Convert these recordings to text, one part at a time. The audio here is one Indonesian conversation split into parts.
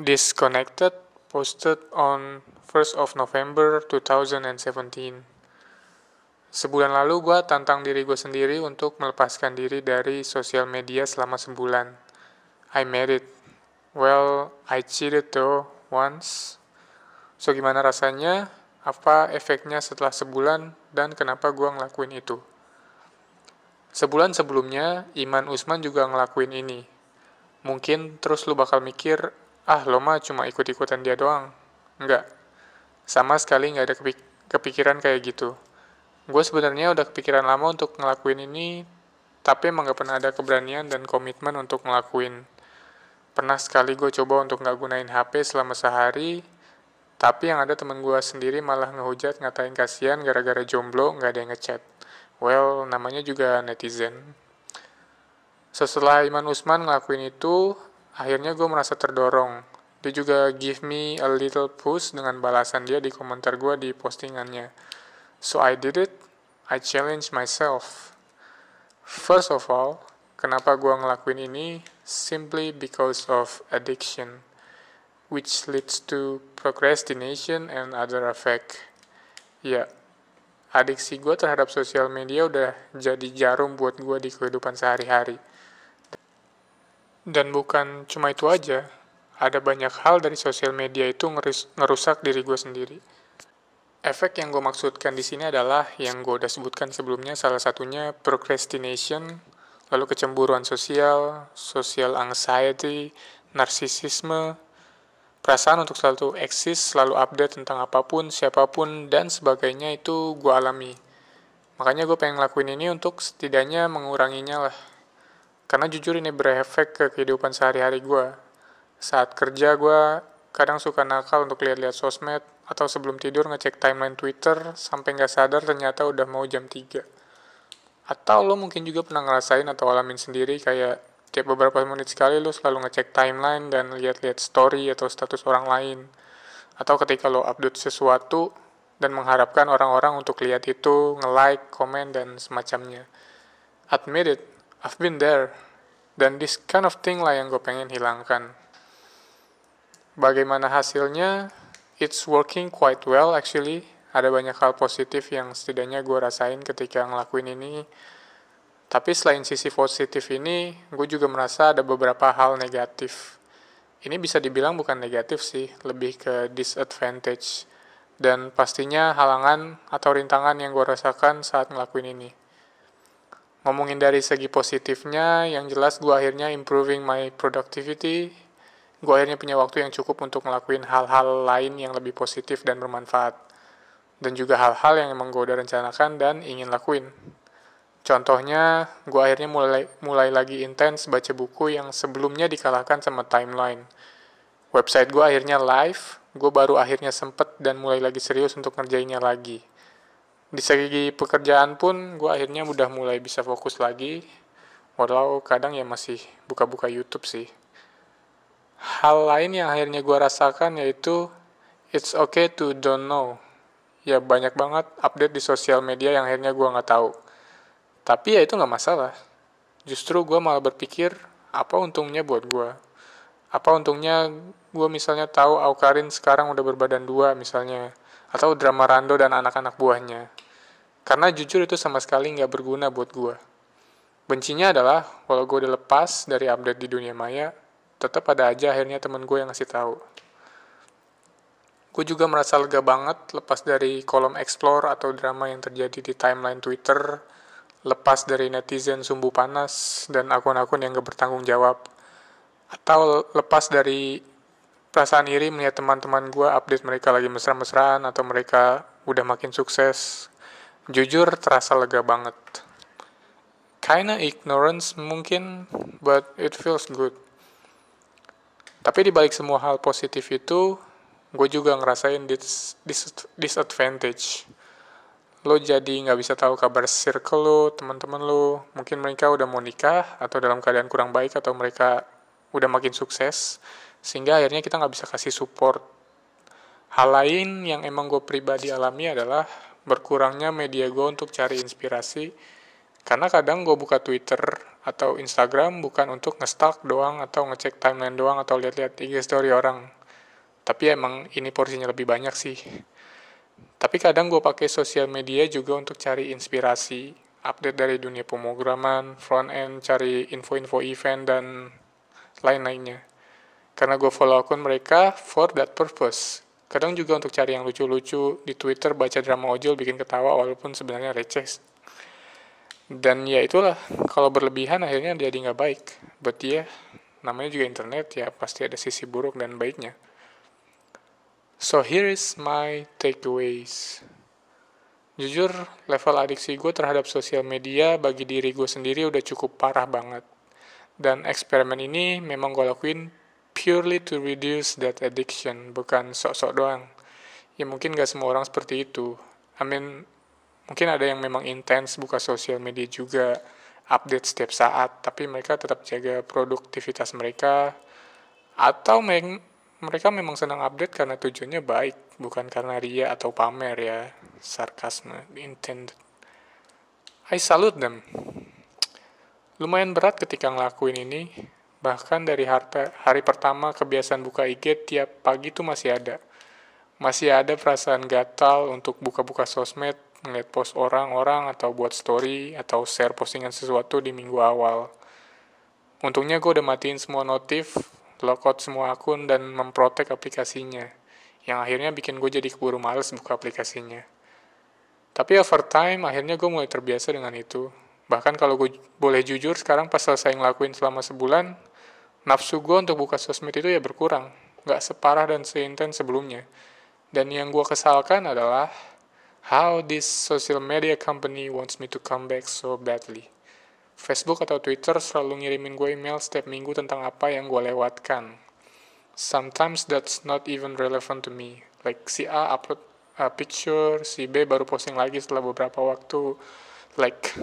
Disconnected posted on 1st of November 2017. Sebulan lalu gue tantang diri gue sendiri untuk melepaskan diri dari sosial media selama sebulan. I made it. Well, I cheated though once. So gimana rasanya? Apa efeknya setelah sebulan dan kenapa gue ngelakuin itu? Sebulan sebelumnya, Iman Usman juga ngelakuin ini. Mungkin terus lu bakal mikir, ah lo mah cuma ikut-ikutan dia doang. Enggak. Sama sekali nggak ada kepik kepikiran kayak gitu. Gue sebenarnya udah kepikiran lama untuk ngelakuin ini, tapi emang gak pernah ada keberanian dan komitmen untuk ngelakuin. Pernah sekali gue coba untuk nggak gunain HP selama sehari, tapi yang ada temen gue sendiri malah ngehujat ngatain kasihan gara-gara jomblo nggak ada yang ngechat. Well, namanya juga netizen. Setelah Iman Usman ngelakuin itu, akhirnya gue merasa terdorong. Dia juga give me a little push dengan balasan dia di komentar gue di postingannya. So I did it, I challenge myself. First of all, kenapa gue ngelakuin ini? Simply because of addiction, which leads to procrastination and other effect. Ya, adiksi gue terhadap sosial media udah jadi jarum buat gue di kehidupan sehari-hari dan bukan cuma itu aja, ada banyak hal dari sosial media itu ngerusak diri gue sendiri. Efek yang gue maksudkan di sini adalah yang gue udah sebutkan sebelumnya, salah satunya procrastination, lalu kecemburuan sosial, social anxiety, narsisisme, perasaan untuk selalu eksis, selalu update tentang apa pun, siapa pun, dan sebagainya itu gue alami. Makanya gue pengen ngelakuin ini untuk setidaknya menguranginya lah. Karena jujur ini berefek ke kehidupan sehari-hari gue. Saat kerja gue kadang suka nakal untuk lihat-lihat sosmed, atau sebelum tidur ngecek timeline Twitter, sampai nggak sadar ternyata udah mau jam 3. Atau lo mungkin juga pernah ngerasain atau alamin sendiri kayak tiap beberapa menit sekali lo selalu ngecek timeline dan lihat-lihat story atau status orang lain. Atau ketika lo update sesuatu dan mengharapkan orang-orang untuk lihat itu, nge-like, komen, dan semacamnya. Admit it, I've been there. Dan this kind of thing lah yang gue pengen hilangkan. Bagaimana hasilnya? It's working quite well actually. Ada banyak hal positif yang setidaknya gue rasain ketika ngelakuin ini. Tapi selain sisi positif ini, gue juga merasa ada beberapa hal negatif. Ini bisa dibilang bukan negatif sih, lebih ke disadvantage. Dan pastinya halangan atau rintangan yang gue rasakan saat ngelakuin ini ngomongin dari segi positifnya, yang jelas gue akhirnya improving my productivity. Gue akhirnya punya waktu yang cukup untuk ngelakuin hal-hal lain yang lebih positif dan bermanfaat. Dan juga hal-hal yang emang gue udah rencanakan dan ingin lakuin. Contohnya, gue akhirnya mulai, mulai lagi intens baca buku yang sebelumnya dikalahkan sama timeline. Website gue akhirnya live, gue baru akhirnya sempet dan mulai lagi serius untuk ngerjainnya lagi di segi pekerjaan pun gue akhirnya udah mulai bisa fokus lagi. Walau kadang ya masih buka-buka YouTube sih. Hal lain yang akhirnya gue rasakan yaitu it's okay to don't know. Ya banyak banget update di sosial media yang akhirnya gue nggak tahu. Tapi ya itu nggak masalah. Justru gue malah berpikir apa untungnya buat gue apa untungnya gue misalnya tahu Aukarin sekarang udah berbadan dua misalnya atau drama Rando dan anak-anak buahnya. Karena jujur itu sama sekali nggak berguna buat gue. Bencinya adalah, walau gue udah lepas dari update di dunia maya, tetap ada aja akhirnya temen gue yang ngasih tahu. Gue juga merasa lega banget lepas dari kolom explore atau drama yang terjadi di timeline Twitter, lepas dari netizen sumbu panas dan akun-akun yang gak bertanggung jawab, atau lepas dari perasaan iri melihat teman-teman gue update mereka lagi mesra-mesraan atau mereka udah makin sukses. Jujur terasa lega banget. Kinda ignorance mungkin, but it feels good. Tapi di balik semua hal positif itu, gue juga ngerasain dis, disadvantage. Lo jadi nggak bisa tahu kabar circle lo, teman-teman lo. Mungkin mereka udah mau nikah, atau dalam keadaan kurang baik, atau mereka udah makin sukses sehingga akhirnya kita nggak bisa kasih support. Hal lain yang emang gue pribadi alami adalah berkurangnya media gue untuk cari inspirasi Karena kadang gue buka Twitter atau Instagram bukan untuk nge-stalk doang atau ngecek timeline doang atau lihat-lihat IG story orang. Tapi emang ini porsinya lebih banyak sih. Tapi kadang gue pakai sosial media juga untuk cari inspirasi, update dari dunia pemrograman, front end, cari info-info event dan lain-lainnya. Karena gue follow akun mereka for that purpose. Kadang juga untuk cari yang lucu-lucu di Twitter baca drama ojol bikin ketawa walaupun sebenarnya receh. Dan ya itulah kalau berlebihan akhirnya jadi nggak baik. Buat dia namanya juga internet ya pasti ada sisi buruk dan baiknya. So here is my takeaways. Jujur level adiksi gue terhadap sosial media bagi diri gue sendiri udah cukup parah banget. Dan eksperimen ini memang gue lakuin purely to reduce that addiction bukan sok-sok doang. Ya mungkin gak semua orang seperti itu. I mean mungkin ada yang memang intens buka sosial media juga update setiap saat tapi mereka tetap jaga produktivitas mereka atau mereka memang senang update karena tujuannya baik bukan karena ria atau pamer ya sarkasme intended I salute them. Lumayan berat ketika ngelakuin ini bahkan dari hari, pertama kebiasaan buka IG tiap pagi tuh masih ada masih ada perasaan gatal untuk buka-buka sosmed ngeliat post orang-orang atau buat story atau share postingan sesuatu di minggu awal. Untungnya gue udah matiin semua notif, logout semua akun, dan memprotek aplikasinya. Yang akhirnya bikin gue jadi keburu males buka aplikasinya. Tapi over time, akhirnya gue mulai terbiasa dengan itu. Bahkan kalau gue boleh jujur, sekarang pas selesai ngelakuin selama sebulan, nafsu gue untuk buka sosmed itu ya berkurang. Gak separah dan seintens sebelumnya. Dan yang gue kesalkan adalah how this social media company wants me to come back so badly. Facebook atau Twitter selalu ngirimin gue email setiap minggu tentang apa yang gue lewatkan. Sometimes that's not even relevant to me. Like si A upload a picture, si B baru posting lagi setelah beberapa waktu. Like,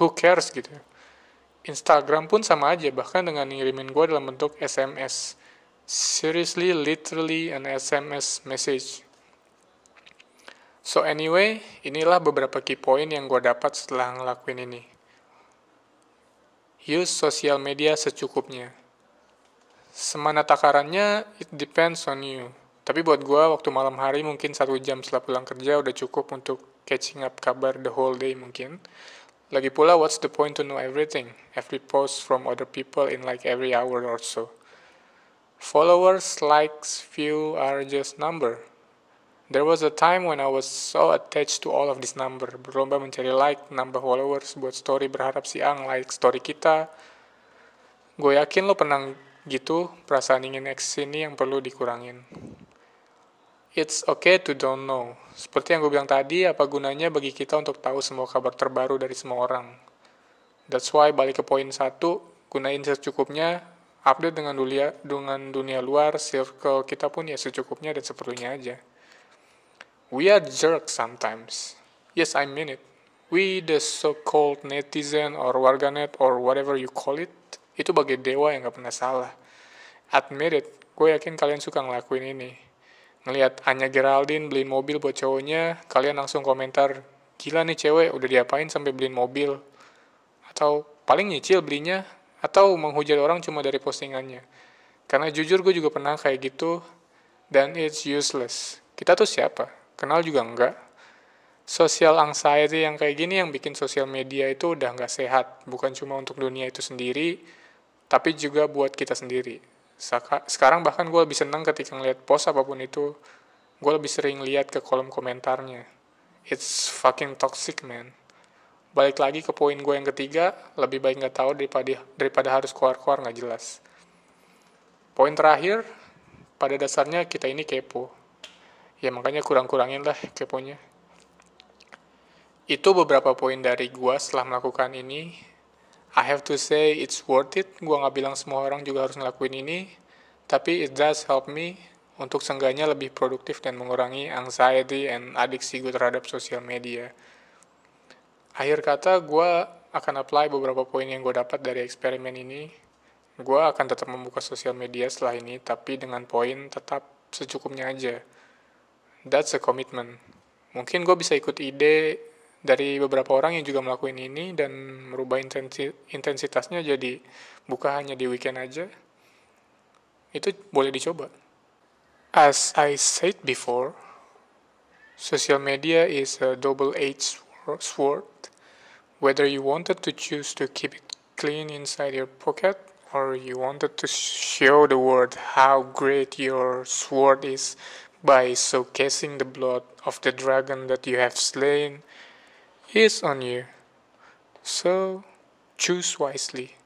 who cares gitu. Instagram pun sama aja, bahkan dengan ngirimin gue dalam bentuk SMS. Seriously, literally an SMS message So anyway, inilah beberapa key point yang gue dapat setelah ngelakuin ini. Use sosial media secukupnya. Semana takarannya, it depends on you. Tapi buat gue, waktu malam hari mungkin satu jam setelah pulang kerja udah cukup untuk catching up kabar the whole day mungkin. Lagi pula, what's the point to know everything? Every post from other people in like every hour or so. Followers, likes, view are just number There was a time when I was so attached to all of this number, berlomba mencari like, nambah followers, buat story berharap si Ang like story kita. Gue yakin lo pernah gitu, perasaan ingin eksis ini yang perlu dikurangin. It's okay to don't know. Seperti yang gue bilang tadi, apa gunanya bagi kita untuk tahu semua kabar terbaru dari semua orang. That's why balik ke poin satu, gunain secukupnya, update dengan dunia, dengan dunia luar, circle kita pun ya secukupnya dan seperlunya aja. We are jerks sometimes. Yes, I mean it. We, the so-called netizen or warganet or whatever you call it, itu bagai dewa yang gak pernah salah. Admit it, gue yakin kalian suka ngelakuin ini. Ngeliat Anya Geraldine beliin mobil buat cowoknya, kalian langsung komentar, gila nih cewek udah diapain sampai beliin mobil. Atau paling nyicil belinya, atau menghujat orang cuma dari postingannya. Karena jujur gue juga pernah kayak gitu, dan it's useless. Kita tuh siapa? kenal juga enggak. Social anxiety yang kayak gini yang bikin sosial media itu udah nggak sehat, bukan cuma untuk dunia itu sendiri, tapi juga buat kita sendiri. Sekarang bahkan gue lebih senang ketika ngeliat post apa pun itu, gue lebih sering lihat ke kolom komentarnya. It's fucking toxic, man. Balik lagi ke poin gue yang ketiga, lebih baik nggak tahu daripada daripada harus keluar-keluar nggak jelas. Poin terakhir, pada dasarnya kita ini kepo ya makanya kurang-kurangin lah keponya itu beberapa poin dari gua setelah melakukan ini I have to say it's worth it gua nggak bilang semua orang juga harus ngelakuin ini tapi it does help me untuk seenggaknya lebih produktif dan mengurangi anxiety and adiksi gue terhadap sosial media. Akhir kata, gue akan apply beberapa poin yang gue dapat dari eksperimen ini. Gue akan tetap membuka sosial media setelah ini, tapi dengan poin tetap secukupnya aja that's a commitment. Mungkin gue bisa ikut ide dari beberapa orang yang juga melakukan ini dan merubah intensi, intensitasnya jadi buka hanya di weekend aja, itu boleh dicoba. As I said before, social media is a double-edged sword. Whether you wanted to choose to keep it clean inside your pocket or you wanted to show the world how great your sword is by showcasing the blood of the dragon that you have slain is on you. So choose wisely.